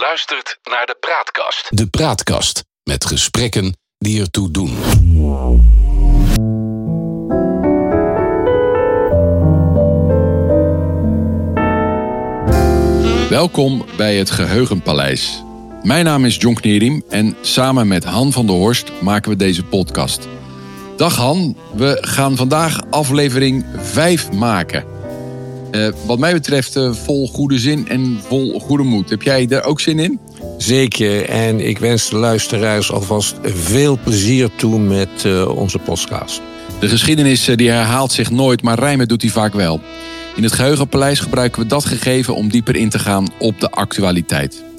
luistert naar de Praatkast. De Praatkast met gesprekken die ertoe doen. Welkom bij het Geheugenpaleis. Mijn naam is John Knierim en samen met Han van der Horst maken we deze podcast. Dag Han, we gaan vandaag aflevering 5 maken. Uh, wat mij betreft uh, vol goede zin en vol goede moed. Heb jij er ook zin in? Zeker, en ik wens de luisteraars alvast veel plezier toe met uh, onze podcast. De geschiedenis die herhaalt zich nooit, maar rijmen doet hij vaak wel. In het Geheugenpaleis gebruiken we dat gegeven om dieper in te gaan op de actualiteit.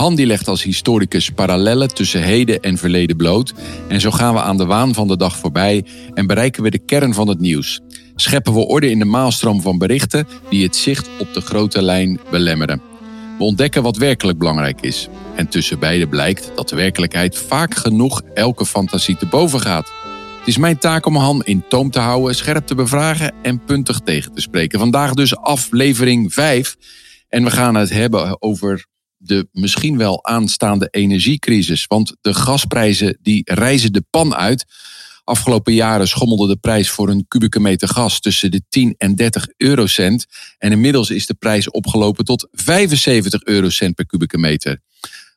Han die legt als historicus parallellen tussen heden en verleden bloot. En zo gaan we aan de waan van de dag voorbij en bereiken we de kern van het nieuws. Scheppen we orde in de maalstroom van berichten die het zicht op de grote lijn belemmeren. We ontdekken wat werkelijk belangrijk is. En tussen beide blijkt dat de werkelijkheid vaak genoeg elke fantasie te boven gaat. Het is mijn taak om Han in toom te houden, scherp te bevragen en puntig tegen te spreken. Vandaag dus aflevering 5. En we gaan het hebben over de misschien wel aanstaande energiecrisis. Want de gasprijzen die reizen de pan uit. Afgelopen jaren schommelde de prijs voor een kubieke meter gas tussen de 10 en 30 eurocent. En inmiddels is de prijs opgelopen tot 75 eurocent per kubieke meter.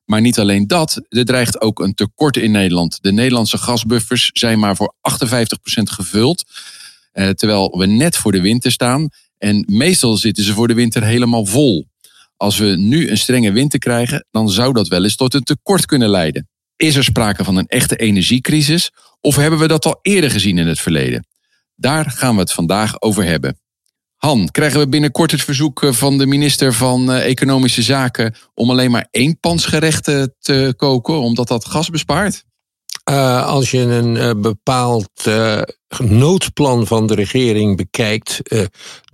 Maar niet alleen dat, er dreigt ook een tekort in Nederland. De Nederlandse gasbuffers zijn maar voor 58% gevuld. Eh, terwijl we net voor de winter staan. En meestal zitten ze voor de winter helemaal vol. Als we nu een strenge winter krijgen, dan zou dat wel eens tot een tekort kunnen leiden. Is er sprake van een echte energiecrisis of hebben we dat al eerder gezien in het verleden? Daar gaan we het vandaag over hebben. Han, krijgen we binnenkort het verzoek eh, van de minister van eh, Economische Zaken om alleen maar één pansgerechten te koken, omdat dat gas bespaart? Uh, als je een uh, bepaald uh, noodplan van de regering bekijkt,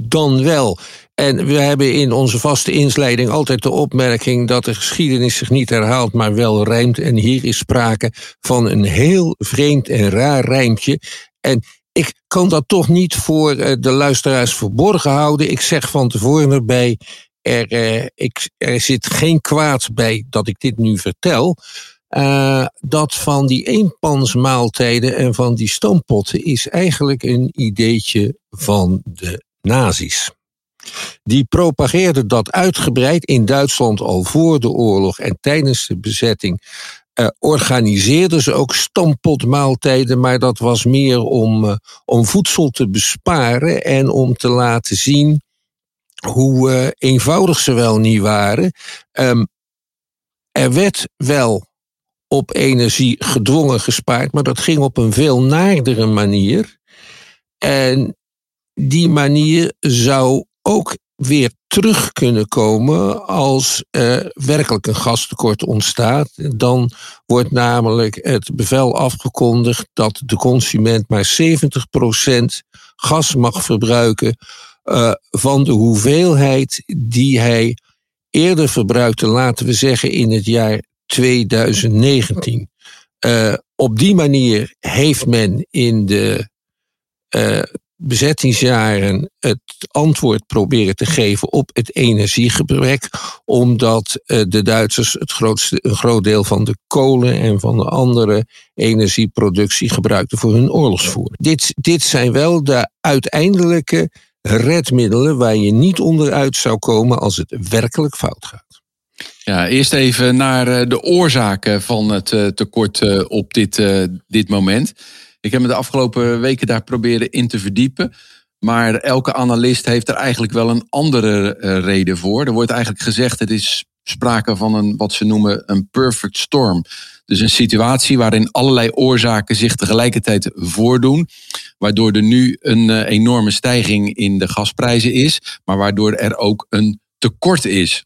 dan wel. En we hebben in onze vaste insleiding altijd de opmerking dat de geschiedenis zich niet herhaalt, maar wel rijmt. En hier is sprake van een heel vreemd en raar rijmpje. En ik kan dat toch niet voor de luisteraars verborgen houden. Ik zeg van tevoren erbij, er, ik, er zit geen kwaad bij dat ik dit nu vertel. Uh, dat van die eenpansmaaltijden en van die stoompotten is eigenlijk een ideetje van de nazi's. Die propageerden dat uitgebreid in Duitsland al voor de oorlog en tijdens de bezetting. Uh, organiseerden ze ook stampotmaaltijden, maar dat was meer om, uh, om voedsel te besparen en om te laten zien hoe eenvoudig ze wel niet waren. Um, er werd wel op energie gedwongen gespaard, maar dat ging op een veel naardere manier. En die manier zou ook weer terug kunnen komen als er werkelijk een gastekort ontstaat. Dan wordt namelijk het bevel afgekondigd dat de consument maar 70% gas mag verbruiken uh, van de hoeveelheid die hij eerder verbruikte, laten we zeggen in het jaar 2019. Uh, op die manier heeft men in de uh, bezettingsjaren het antwoord proberen te geven op het energiegebrek, omdat uh, de Duitsers het grootste, een groot deel van de kolen en van de andere energieproductie gebruikten voor hun oorlogsvoering. Dit, dit zijn wel de uiteindelijke redmiddelen waar je niet onderuit zou komen als het werkelijk fout gaat. Ja, eerst even naar eh, de oorzaken van het eh, tekort eh, op dit, dit moment. Ik heb me de afgelopen weken daar proberen in te verdiepen. Maar elke analist heeft er eigenlijk wel een andere reden voor. Er wordt eigenlijk gezegd, het is sprake van een, wat ze noemen een perfect storm. Dus een situatie waarin allerlei oorzaken zich tegelijkertijd voordoen. Waardoor er nu een enorme stijging in de gasprijzen is. Maar waardoor er ook een tekort is.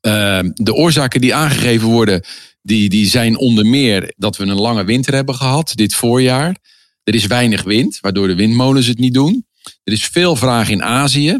Ehm, de oorzaken die aangegeven worden, die, die zijn onder meer dat we een lange winter hebben gehad dit voorjaar. Er is weinig wind, waardoor de windmolens het niet doen. Er is veel vraag in Azië.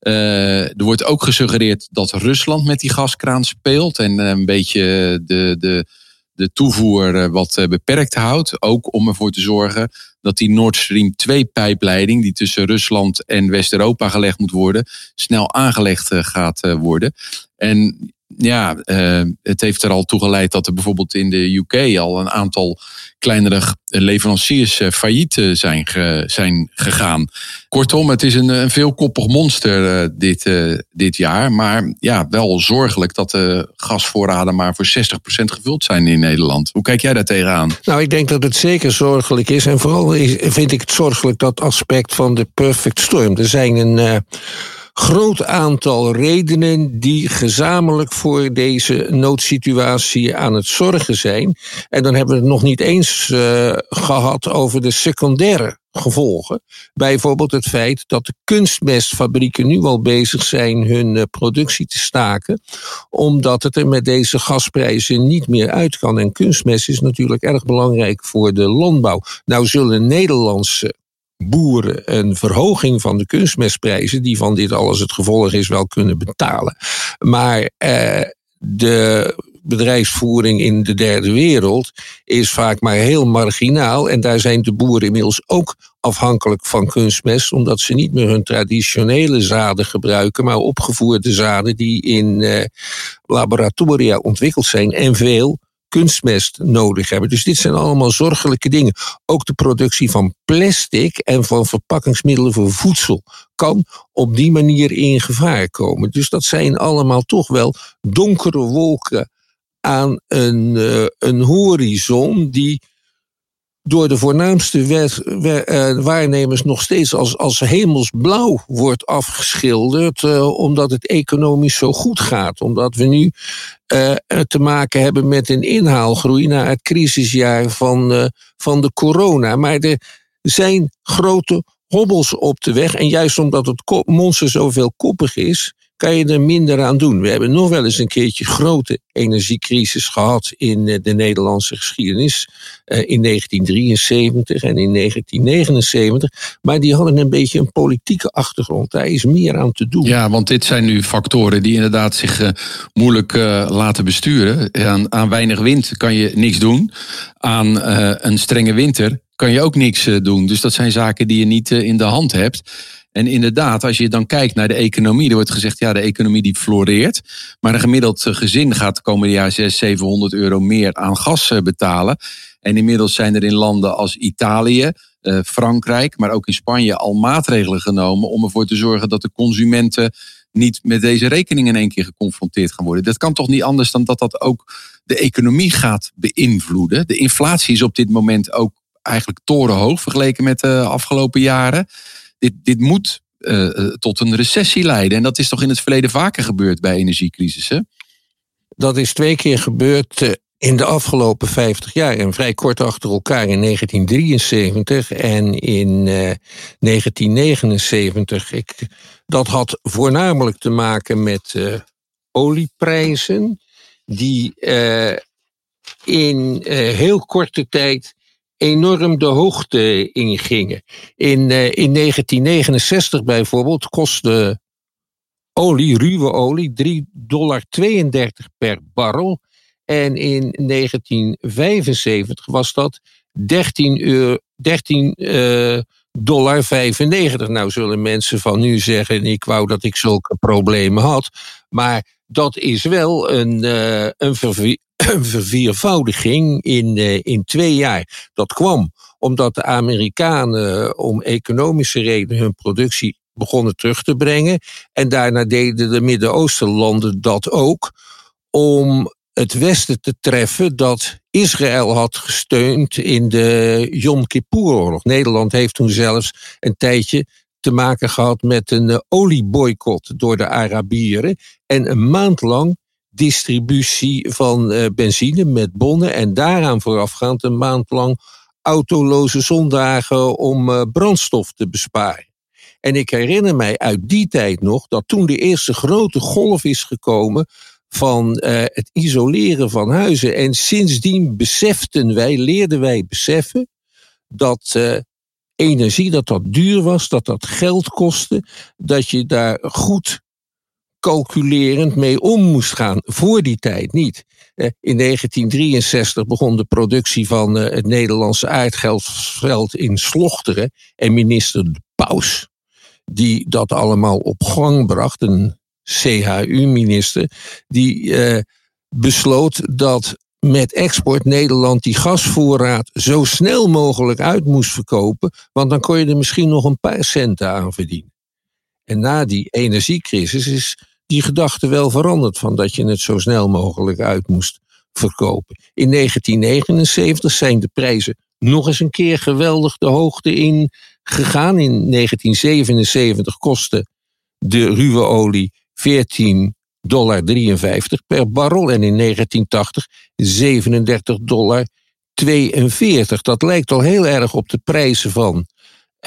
Uh, er wordt ook gesuggereerd dat Rusland met die gaskraan speelt en een beetje de, de, de toevoer eh, wat eh, beperkt houdt. Ook om ervoor te zorgen dat die Nord Stream 2-pijpleiding, die tussen Rusland en West-Europa gelegd moet worden, snel aangelegd gaat worden. En ja, uh, het heeft er al toe geleid dat er bijvoorbeeld in de UK al een aantal kleinere leveranciers uh, failliet uh, zijn, zijn gegaan. Kortom, het is een, een veelkoppig monster dit, dit jaar. Maar ja, wel zorgelijk dat de gasvoorraden maar voor 60% gevuld zijn in Nederland. Hoe kijk jij daar tegenaan? Nou, ik denk dat het zeker zorgelijk is. En vooral vind ik het zorgelijk dat aspect van de perfect storm. Er zijn een groot aantal redenen die gezamenlijk voor deze noodsituatie aan het zorgen zijn. En dan hebben we het nog niet eens uh, gehad over de secundaire gevolgen. Bijvoorbeeld het feit dat de kunstmestfabrieken nu al bezig zijn hun uh, productie te staken, omdat het er met deze gasprijzen niet meer uit kan. En kunstmest is natuurlijk erg belangrijk voor de landbouw. Nou zullen Nederlandse boeren een verhoging van de kunstmestprijzen, die van dit alles het gevolg is, wel kunnen betalen. Maar eh, de bedrijfsvoering in de derde wereld is vaak maar heel marginaal. En daar zijn de boeren inmiddels ook afhankelijk van kunstmest, omdat ze niet meer hun traditionele zaden gebruiken, maar opgevoerde zaden die in eh, laboratoria ontwikkeld zijn en veel kunstmest nodig hebben. Dus dit zijn allemaal zorgelijke dingen. Ook de productie van plastic en van verpakkingsmiddelen voor voedsel kan op die manier in gevaar komen. Dus dat zijn allemaal toch wel donkere wolken aan een, uh, een horizon die door de voornaamste wet, uh, waarnemers nog steeds als, als hemelsblauw wordt afgeschilderd, uh, omdat het economisch zo goed gaat. Omdat we nu uh, te maken hebben met een inhaalgroei na het crisisjaar van, van de corona. Maar er zijn grote hobbels op de weg. En juist omdat het monster zoveel koppig is, kan je er minder aan doen. We hebben nog wel eens een keertje grote energiecrisis gehad in eh, de Nederlandse geschiedenis. Eh, in 1973 en in 1979. Maar die hadden een beetje een politieke achtergrond. Daar is meer aan te doen. Ja, want dit zijn nu factoren die inderdaad zich uh, moeilijk laten besturen. Aan, aan, weinig wind kan je niks doen. Aan een strenge winter kan je ook niks doen. Dus dat zijn zaken die je niet in de hand hebt. En inderdaad, als je dan kijkt naar de economie, er wordt gezegd, ja, de economie die floreert. Maar een gemiddeld gezin gaat de komende jaar 600, 700 euro meer aan gas eh, betalen. En inmiddels zijn er in landen als Italië, eh, Frankrijk, maar ook in Spanje al maatregelen genomen om ervoor te zorgen dat de consumenten niet met deze rekening in één keer geconfronteerd gaan worden. Dat kan toch niet anders dan dat dat ook de economie gaat beïnvloeden. De inflatie is op dit moment ook eigenlijk torenhoog vergeleken met de afgelopen jaren dit, dit moet uh, tot een recessie leiden. En dat is toch in het verleden vaker gebeurd bij energiecrisissen? Dat is twee keer gebeurd uh, in de afgelopen 50 jaar. En vrij kort achter elkaar in 1973 en in 1979. Ik, dat had voornamelijk te maken met olieprijzen. Die in heel korte tijd enorm de hoogte ingingen. In, uh, in 1969 bijvoorbeeld kostte olie, ruwe olie, 3,32 dollar per barrel. En in 1975 was dat 13, euro, 13 uh, dollar 95. Nou zullen mensen van nu zeggen, ik wou dat ik zulke problemen had. Maar dat is wel een, uh, een verviervoudiging in, uh, in twee jaar. Dat kwam omdat de Amerikanen eh, om economische redenen hun productie begonnen terug te brengen. En daarna deden de Midden-Oostenlanden dat ook. Om het Westen te treffen dat Israël had gesteund in de Yom Kippur-oorlog. Nederland heeft toen zelfs een tijdje te maken gehad met een uh, olieboycott door de Arabieren. En een maand lang distributie van uh, benzine met bonnen en daaraan voorafgaand een maand lang autoloze zondagen om uh, brandstof te besparen. En ik herinner mij uit die tijd nog dat toen de eerste grote golf is gekomen van uh, het isoleren van huizen. En sindsdien beseften wij, leerden wij beseffen dat energie, dat dat duur was, dat dat geld kostte, dat je daar goed calculerend mee om moest gaan. Voor die tijd niet. Eh, in 1963 begon de productie van eh, het Nederlandse aardgeldveld in Slochteren. En minister De Paus, die dat allemaal op gang bracht, een CHU-minister, die uh, besloot dat met export Nederland die gasvoorraad zo snel mogelijk uit moest verkopen, want dan kon je er misschien nog een paar centen aan verdienen. En na die energiecrisis is die gedachte wel veranderd van dat je het zo snel mogelijk uit moest verkopen. In 1979 zijn de prijzen nog eens een keer geweldig de hoogte in gegaan. In 1977 kostte de ruwe olie 14 dollar 53 per barrel en in 1980 37 dollar 42. Dat lijkt al heel erg op de prijzen van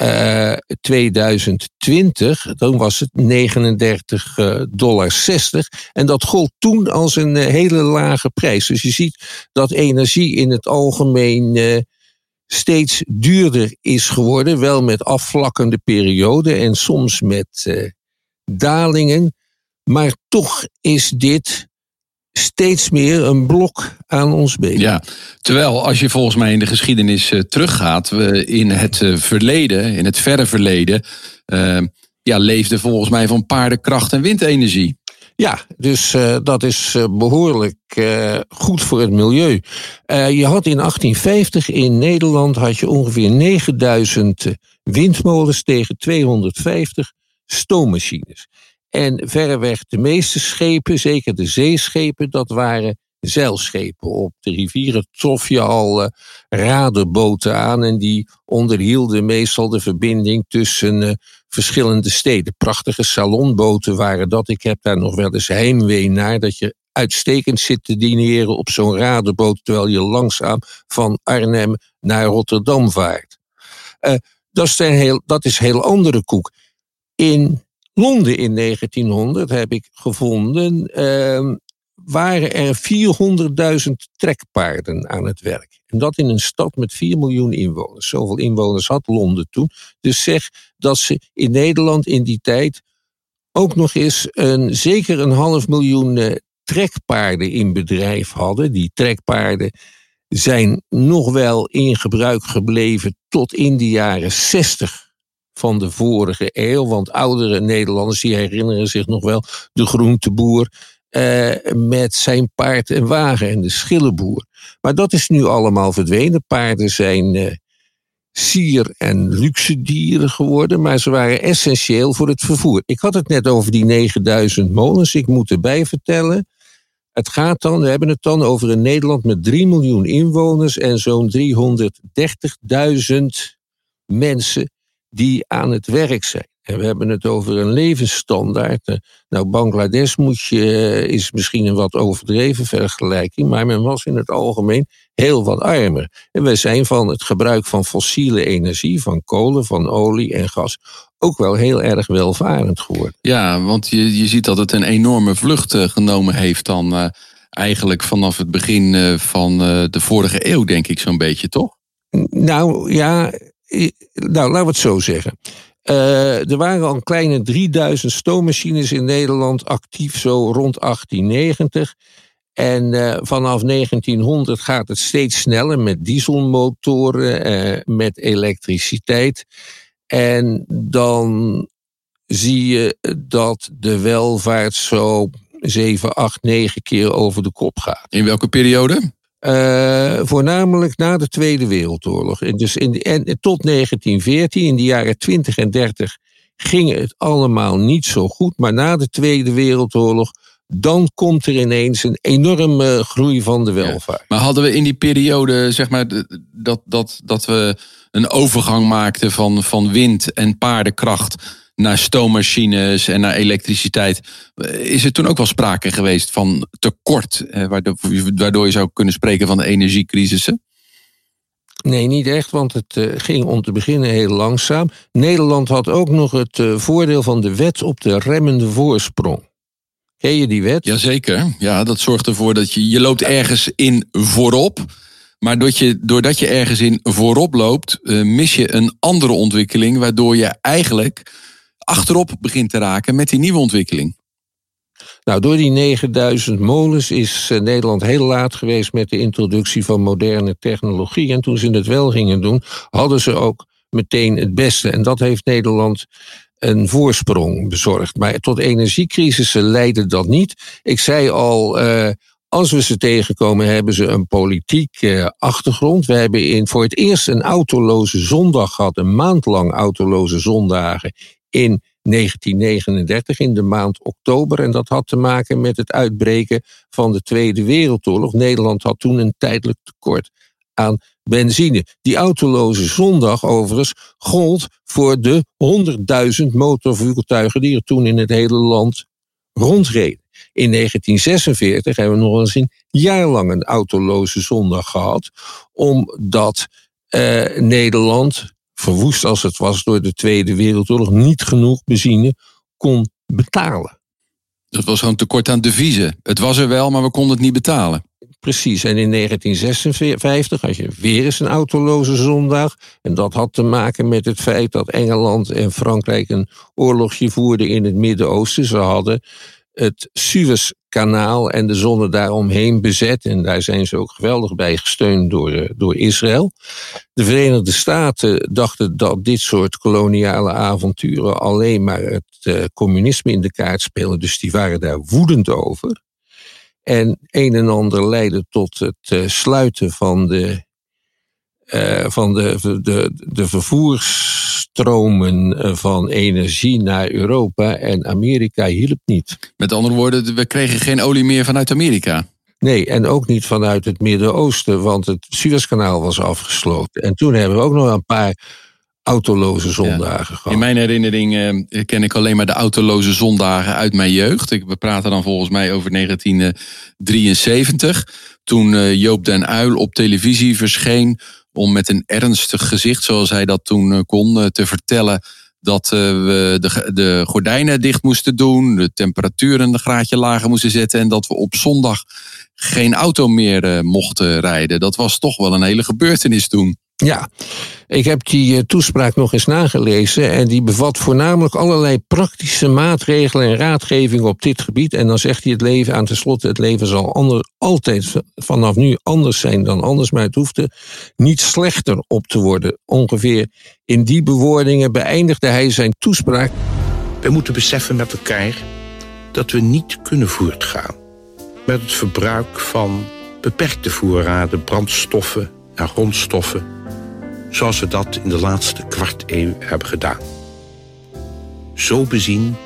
uh, 2020. Toen was het 39 uh, dollar 60 en dat gold toen als een uh, hele lage prijs. Dus je ziet dat energie in het algemeen uh, steeds duurder is geworden, wel met afvlakkende perioden en soms met uh, dalingen. Maar toch is dit steeds meer een blok aan ons been. Ja, terwijl als je volgens mij in de geschiedenis uh, teruggaat, we in het uh, verleden, in het verre verleden, uh, ja, leefde volgens mij van paardenkracht en windenergie. Ja, dus dat is behoorlijk goed voor het milieu. je had in 1850 in Nederland had je ongeveer 9000 windmolens tegen 250 stoommachines. En verreweg de meeste schepen, zeker de zeeschepen, dat waren zeilschepen. Op de rivieren trof je al uh, raderboten aan en die onderhielden meestal de verbinding tussen uh, verschillende steden. Prachtige salonboten waren dat. Ik heb daar nog wel eens heimwee naar, dat je uitstekend zit te dineren op zo'n raderboot terwijl je langzaam van Arnhem naar Rotterdam vaart. Uh, dat, is een heel, dat is heel andere koek. In Londen in 1900 heb ik gevonden, uh, waren er 400.000 trekpaarden aan het werk. En dat in een stad met 4 miljoen inwoners. Zoveel inwoners had Londen toen. Dus zeg dat ze in Nederland in die tijd ook nog eens een, zeker een half miljoen uh, trekpaarden in bedrijf hadden. Die trekpaarden zijn nog wel in gebruik gebleven tot in de jaren 60 van de vorige eeuw. Want oudere Nederlanders die herinneren zich nog wel de groenteboer uh, met zijn paard en wagen en de schillenboer. Maar dat is nu allemaal verdwenen. Paarden zijn uh, sier- en luxe dieren geworden, maar ze waren essentieel voor het vervoer. Ik had het net over die 9000 molens. Ik moet erbij vertellen. Het gaat dan, we hebben het dan over een Nederland met 3 miljoen inwoners en zo'n 330.000 mensen die aan het werk zijn. En we hebben het over een levensstandaard. Eh, nou, Bangladesh moet je, eh, is misschien een wat overdreven vergelijking, maar men was in het algemeen heel wat armer. En we zijn van het gebruik van fossiele energie, van kolen, van olie en gas, ook wel heel erg welvarend geworden. Ja, want je, je ziet dat het een enorme vlucht uh, genomen heeft dan uh, eigenlijk vanaf het begin uh, van de vorige eeuw, denk ik zo'n beetje, toch? Nou ja, nou, laten we het zo zeggen. Uh, er waren al een kleine 3000 stoommachines in Nederland actief zo rond 1890. En uh, vanaf 1900 gaat het steeds sneller met dieselmotoren, uh, met elektriciteit. En dan zie je dat de welvaart zo 7, 8, 9 keer over de kop gaat. In welke periode? Uh, voornamelijk na de Tweede Wereldoorlog. En, dus in de, en tot 1914, in de jaren 20 en 30, ging het allemaal niet zo goed. Maar na de Tweede Wereldoorlog, dan komt er ineens een enorme groei van de welvaart. Ja, maar hadden we in die periode, zeg maar, dat, dat, dat we een overgang maakten van, van wind en paardenkracht naar stoommachines en naar elektriciteit. Is er toen ook wel sprake geweest van tekort, waardoor, waardoor je zou kunnen spreken van de energiecrisissen? Nee, niet echt, want het uh, ging om te beginnen heel langzaam. Nederland had ook nog het uh, voordeel van de wet op de remmende voorsprong. Ken je die wet? Jazeker. Ja, dat zorgt ervoor dat je, je loopt ergens in voorop. Maar doordat je, doordat je ergens in voorop loopt, uh, mis je een andere ontwikkeling. Waardoor je eigenlijk achterop begint te raken met die nieuwe ontwikkeling? Nou, door die 9000 molens is eh, Nederland heel laat geweest met de introductie van moderne technologie. En toen ze het wel gingen doen, hadden ze ook meteen het beste. En dat heeft Nederland een voorsprong bezorgd. Maar tot energiecrisissen leidde dat niet. Ik zei al, uh, als we ze tegenkomen, hebben ze een politiek uh, achtergrond. We hebben in, voor het eerst een autoloze zondag gehad, een maand lang autoloze zondagen in 1939 in de maand oktober. En dat had te maken met het uitbreken van de Tweede Wereldoorlog. Nederland had toen een tijdelijk tekort aan benzine. Die autoloze zondag overigens gold voor de 100.000 motorvoertuigen die er toen in het hele land rondreden. In 1946 hebben we nog eens een jaar lang een autoloze zondag gehad, omdat eh, Nederland verwoest als het was door de Tweede Wereldoorlog, niet genoeg benzine kon betalen. Dat was gewoon tekort aan deviezen. Het was er wel, maar we konden het niet betalen. Precies, en in 1956 had je weer eens een autoloze zondag. En dat had te maken met het feit dat Engeland en Frankrijk een oorlogje voerden in het Midden-Oosten. Ze hadden het Suezkanaal en de zone daaromheen bezet. En daar zijn ze ook geweldig bij gesteund door, eh, door Israël. De Verenigde Staten dachten dat dit soort koloniale avonturen alleen maar het uh, communisme in de kaart spelen. Dus die waren daar woedend over. En een en ander leidde tot het uh, sluiten van de, van de, de, de vervoers stromen eh, van energie naar Europa en Amerika hielp niet. Met andere woorden, we kregen geen olie meer vanuit Amerika. Nee, en ook niet vanuit het Midden-Oosten, want het Suezkanaal was afgesloten. En toen hebben we ook nog een paar autoloze zondagen gehad. In mijn herinnering eh, ken ik alleen maar de autoloze zondagen uit mijn jeugd. Ik, we praten dan volgens mij over 1973. Toen eh, Joop den Uil op televisie verscheen om met een ernstig gezicht, zoals hij dat toen eh, kon, eh, te vertellen dat eh, we de, de gordijnen dicht moesten doen, de temperaturen een graadje lager moesten zetten en dat we op zondag geen auto meer mochten rijden. Dat was toch wel een hele gebeurtenis toen. Ja, ik heb die eh, toespraak nog eens nagelezen en die bevat voornamelijk allerlei praktische maatregelen en raadgevingen op dit gebied. En dan zegt hij het leven aan tenslotte, het leven zal ander, altijd vanaf nu anders zijn dan anders, maar het hoeft er niet slechter op te worden. Ongeveer in die bewoordingen beëindigde hij zijn toespraak. We moeten beseffen met elkaar dat we niet kunnen voortgaan met het verbruik van beperkte voorraden brandstoffen en grondstoffen zoals we dat in de laatste kwart eeuw hebben gedaan. Zo bezien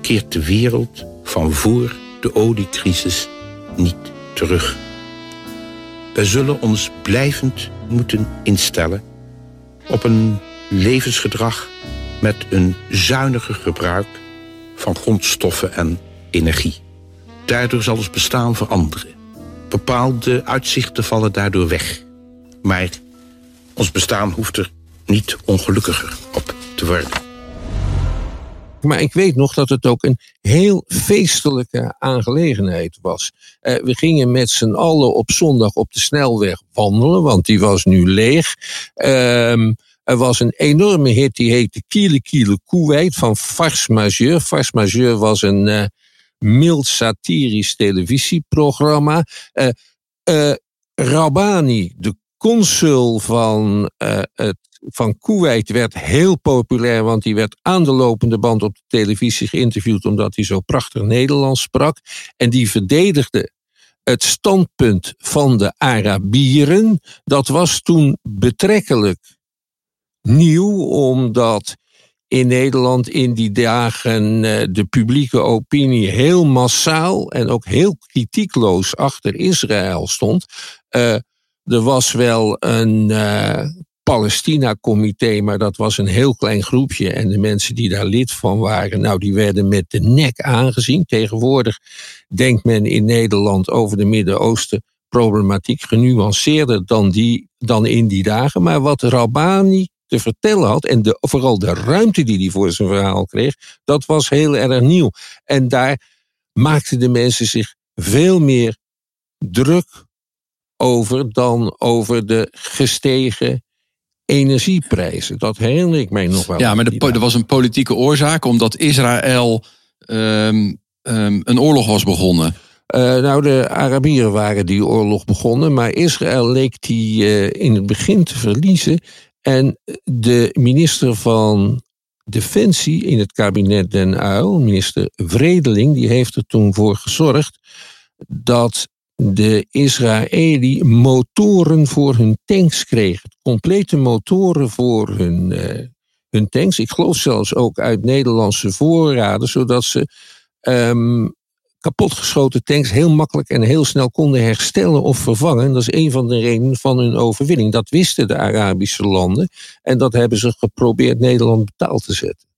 keert de wereld van voor de oliecrisis niet terug. Wij zullen ons blijvend moeten instellen op een levensgedrag met een zuiniger gebruik van grondstoffen en energie. Daardoor zal ons bestaan veranderen. Bepaalde uitzichten vallen daardoor weg. Maar ons bestaan hoeft er niet ongelukkiger op te worden. Maar ik weet nog dat het ook een heel feestelijke aangelegenheid was. Uh, we gingen met z'n allen op zondag op de snelweg wandelen, want die was nu leeg. Uh, er was een enorme hit, die heette Kiele Kiele Koeweit van Fars Majeur. Fars Majeur was een uh, mild satirisch televisieprogramma. Uh, Rabani, de consul van, uh, het, van Kuwait werd heel populair, want die werd aan de lopende band op de televisie geïnterviewd omdat hij zo prachtig Nederlands sprak. En die verdedigde het standpunt van de Arabieren. Dat was toen betrekkelijk nieuw, omdat in Nederland in die dagen uh, de publieke opinie heel massaal en ook heel kritiekloos achter Israël stond. Uh, er was wel een uh, Palestina-comité, maar dat was een heel klein groepje. En de mensen die daar lid van waren, nou, die werden met de nek aangezien. Tegenwoordig denkt men in Nederland over de Midden-Oosten problematiek genuanceerder dan, die, dan in die dagen. Maar wat Rabani te vertellen had, en de, vooral de ruimte die hij voor zijn verhaal kreeg, dat was heel erg nieuw. En daar maakten de mensen zich veel meer druk over dan over de gestegen energieprijzen. Dat herinner ik mij nog wel. Ja, maar er was een politieke oorzaak omdat Israël um, um, een oorlog was begonnen. Uh, nou, de Arabieren waren die oorlog begonnen, maar Israël leek die uh, in het begin te verliezen. En de minister van Defensie in het kabinet Den Uyl, minister Vredeling, die heeft er toen voor gezorgd dat de Israëli motoren voor hun tanks kregen. Complete motoren voor hun, uh, hun tanks. Ik geloof zelfs ook uit Nederlandse voorraden, zodat ze um, kapotgeschoten tanks heel makkelijk en heel snel konden herstellen of vervangen. Dat is een van de redenen van hun overwinning. Dat wisten de Arabische landen en dat hebben ze geprobeerd Nederland betaald te zetten.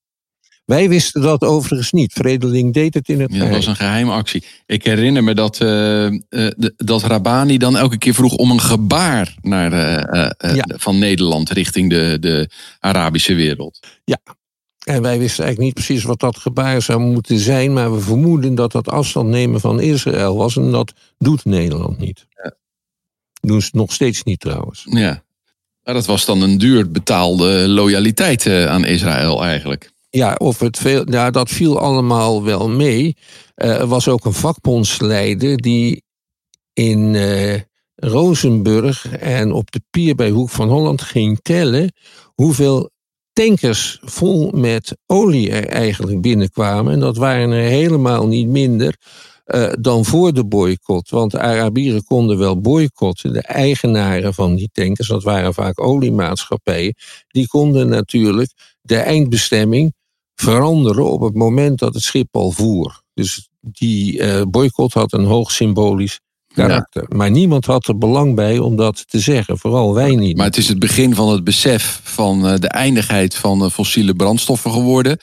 Wij wisten dat overigens niet. Vredeling deed het in het ja, Dat was een geheime actie. Ik herinner me dat, uh, dat Rabani dan elke keer vroeg om een gebaar naar, uh, ja. van Nederland richting de, de Arabische wereld. Ja, en wij wisten eigenlijk niet precies wat dat gebaar zou moeten zijn, maar we vermoeden dat dat afstand nemen van Israël was en dat doet Nederland niet. Ja. Doen ze nog steeds niet trouwens. Ja, maar dat was dan een duur betaalde loyaliteit aan Israël eigenlijk. Ja, of het veel, ja, dat viel allemaal wel mee. Uh, er was ook een vakbondsleider die in uh, Rozenburg en op de pier bij Hoek van Holland ging tellen hoeveel tankers vol met olie er eigenlijk binnenkwamen. En dat waren er helemaal niet minder uh, dan voor de boycott. Want de Arabieren konden wel boycotten. De eigenaren van die tankers, dat waren vaak oliemaatschappijen, die konden natuurlijk de eindbestemming veranderen op het moment dat het schip al voer. Dus die uh, boycott had een hoog symbolisch karakter. Maar niemand had er belang bij om dat te zeggen, vooral wij niet. Maar het is het begin van het besef van uh, de eindigheid van uh, fossiele brandstoffen geworden.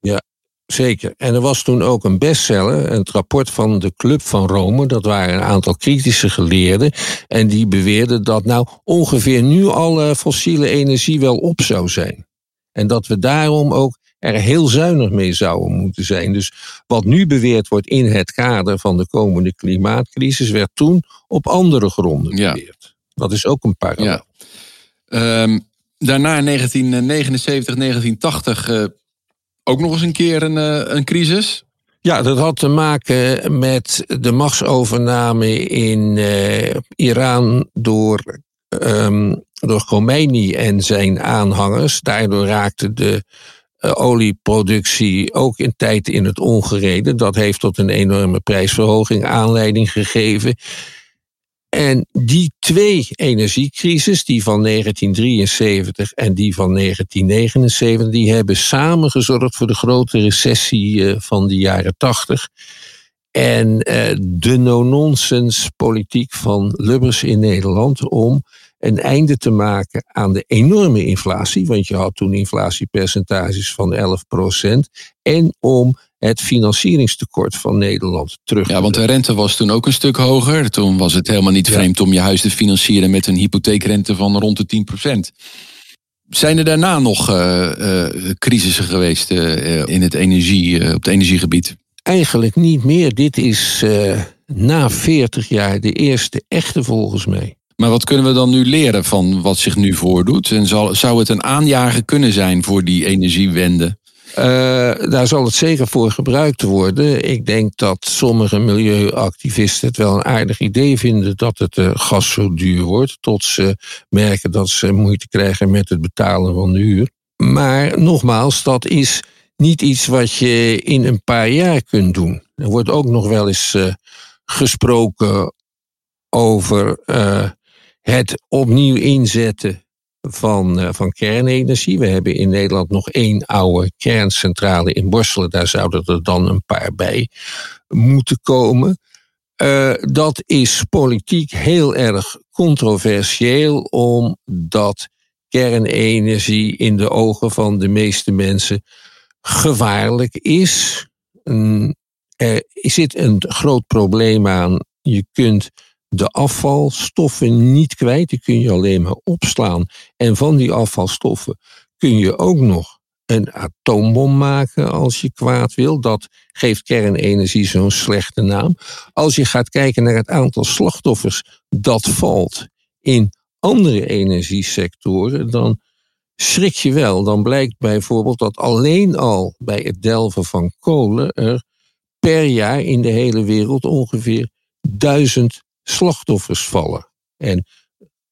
Ja, zeker. En er was toen ook een bestseller, het rapport van de Club van Rome. Dat waren een aantal kritische geleerden. En die beweerden dat nou ongeveer nu alle fossiele energie wel op zou zijn. En dat we daarom ook er heel zuinig mee zouden moeten zijn. Dus wat nu beweerd wordt in het kader van de komende klimaatcrisis, werd toen op andere gronden beweerd. Dat is ook een parallel. Ja. Um, daarna 1979, 1980 uh, ook nog eens een keer een, uh, een crisis. Ja, dat had te maken met de machtsovername in uh, Iran door, um, door Khomeini en zijn aanhangers. Daardoor raakte de olieproductie ook in tijd in het ongereden. Dat heeft tot een enorme prijsverhoging aanleiding gegeven. En die twee energiecrisis, die van 1973 en die van 1979, die hebben samen gezorgd voor de grote recessie uh, van de jaren 80. En uh, de no-nonsense politiek van Lubbers in Nederland om een einde te maken aan de enorme inflatie, want je had toen inflatiepercentages van 11%, en om het financieringstekort van Nederland terug te Ja, want de rente was toen ook een stuk hoger. Toen was het helemaal niet vreemd om je huis te financieren met een hypotheekrente van rond de 10%. Zijn er daarna nog uh, uh, crisissen geweest uh, in het energie, op het energiegebied? Eigenlijk niet meer. Dit is na 40 jaar de eerste echte volgens mij. Maar wat kunnen we dan nu leren van wat zich nu voordoet? En zal, zou het een aanjager kunnen zijn voor die energiewende? Uh, daar zal het zeker voor gebruikt worden. Ik denk dat sommige milieuactivisten het wel een aardig idee vinden dat het uh, gas zo duur wordt, tot ze merken dat ze moeite krijgen met het betalen van de huur. Maar nogmaals, dat is niet iets wat je in een paar jaar kunt doen. Er wordt ook nog wel eens uh, gesproken over het opnieuw inzetten van, uh, van kernenergie. We hebben in Nederland nog één oude kerncentrale in Borselen. Daar zouden er dan een paar bij moeten komen. Uh, dat is politiek heel erg controversieel, omdat kernenergie in de ogen van de meeste mensen gevaarlijk is. Er zit een groot probleem aan. Je kunt de afvalstoffen niet kwijt. Die kun je alleen maar opslaan. En van die afvalstoffen kun je ook nog een atoombom maken als je kwaad wil. Dat geeft kernenergie zo'n slechte naam. Als je gaat kijken naar het aantal slachtoffers dat valt in andere energiesectoren, dan schrik je wel. Dan blijkt bijvoorbeeld dat alleen al bij het delven van kolen er per jaar in de hele wereld ongeveer duizend slachtoffers vallen. En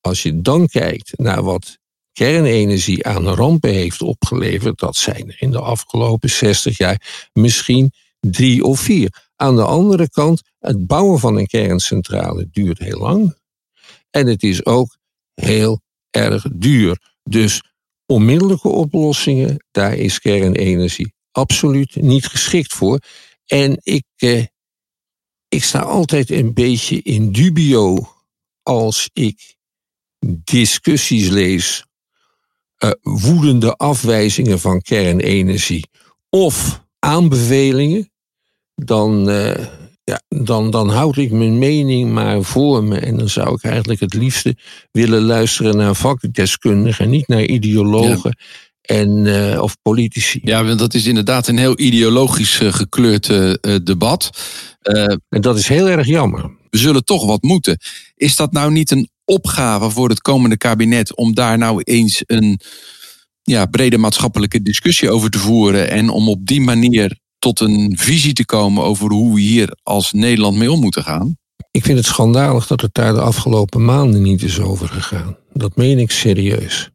als je dan kijkt naar wat kernenergie aan rampen heeft opgeleverd, dat zijn er in de afgelopen 60 jaar misschien drie of vier. Aan de andere kant, het bouwen van een kerncentrale duurt heel lang. En het is ook heel erg duur. Dus onmiddellijke oplossingen, daar is kernenergie absoluut niet geschikt voor. En ik, eh, ik sta altijd een beetje in dubio als ik discussies lees, uh, woedende afwijzingen van kernenergie of aanbevelingen, dan, uh, ja, dan, dan houd ik mijn mening maar voor me. En dan zou ik eigenlijk het liefste willen luisteren naar vakdeskundigen, niet naar ideologen. En, uh, of politici. Ja, want dat is inderdaad een heel ideologisch gekleurd debat. en dat is heel erg jammer. We zullen toch wat moeten. Is dat nou niet een opgave voor het komende kabinet om daar nou eens een ja, brede maatschappelijke discussie over te voeren en om op die manier tot een visie te komen over hoe we hier als Nederland mee om moeten gaan? Ik vind het schandalig dat het daar de afgelopen maanden niet is over gegaan. Dat meen ik serieus.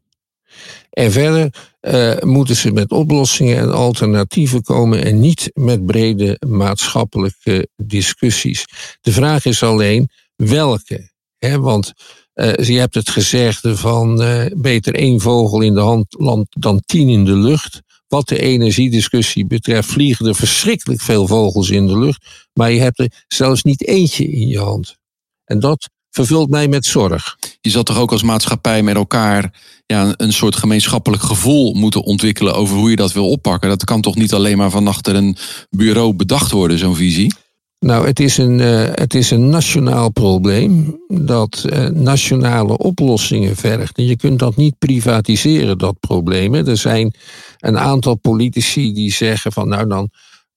En verder uh, moeten ze met oplossingen en alternatieven komen en niet met brede maatschappelijke discussies. De vraag is alleen welke. Hè? Want uh, je hebt het gezegde van uh, beter één vogel in de hand land dan tien in de lucht. Wat de energiediscussie betreft vliegen er verschrikkelijk veel vogels in de lucht, maar je hebt er zelfs niet eentje in je hand. En dat vervult mij met zorg. Je zal toch ook als maatschappij met elkaar ja, een soort gemeenschappelijk gevoel moeten ontwikkelen over hoe je dat wil oppakken. Dat kan toch niet alleen maar van achter een bureau bedacht worden, zo'n visie? Nou, het is een, uh, het is een nationaal probleem dat uh, nationale oplossingen vergt. En je kunt dat niet privatiseren, dat probleem. Er zijn een aantal politici die zeggen van nou dan,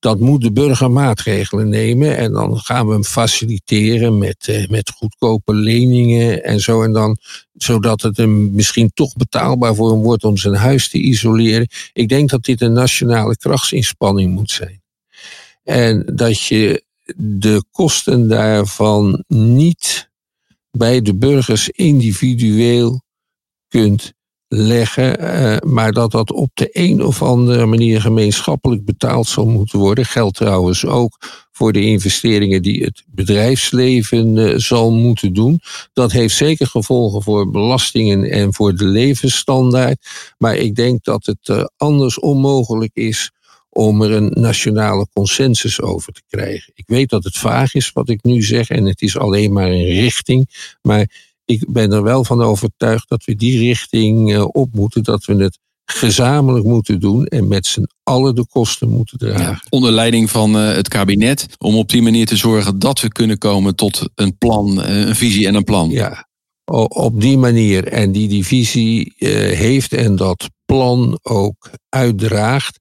dat moet de burger maatregelen nemen en dan gaan we hem faciliteren met, uh, met goedkope leningen en zo. En dan, zodat het hem misschien toch betaalbaar voor hem wordt om zijn huis te isoleren. Ik denk dat dit een nationale krachtsinspanning moet zijn. En dat je de kosten daarvan niet bij de burgers individueel kunt leggen, uh, maar dat dat op de een of andere manier gemeenschappelijk betaald zal moeten worden. Geldt trouwens ook voor de investeringen die het bedrijfsleven uh, zal moeten doen. Dat heeft zeker gevolgen voor belastingen en voor de levensstandaard. Maar ik denk dat het uh, anders onmogelijk is om er een nationale consensus over te krijgen. Ik weet dat het vaag is wat ik nu zeg en het is alleen maar een richting, maar ik ben er wel van overtuigd dat we die richting uh, op moeten, dat we het gezamenlijk moeten doen en met z'n allen de kosten moeten dragen. Ja, onder leiding van uh, het kabinet, om op die manier te zorgen dat we kunnen komen tot een plan, uh, een visie en een plan. Ja, op die manier en die die visie heeft en dat plan ook uitdraagt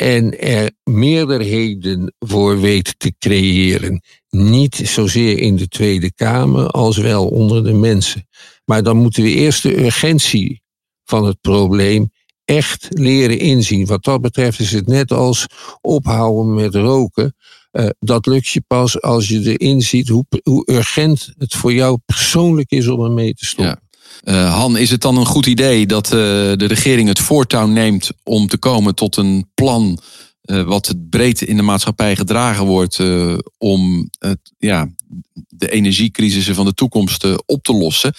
en er meerderheden voor weet te creëren. Niet zozeer in de Tweede Kamer als wel onder de mensen. Maar dan moeten we eerst de urgentie van het probleem echt leren inzien. Wat dat betreft is het net als ophouden met roken. Uh, dat lukt je pas als je erin ziet hoe, hoe urgent het voor jou persoonlijk is om ermee te stoppen. Ja. Uh, Han, is het dan een goed idee dat uh, de regering het voortouw neemt om te komen tot een plan uh, wat breed in de maatschappij gedragen wordt om het, ja, de energiecrisissen van de toekomst op te lossen?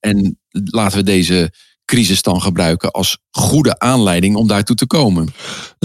En laten we deze crisis dan gebruiken als goede aanleiding om daartoe te komen.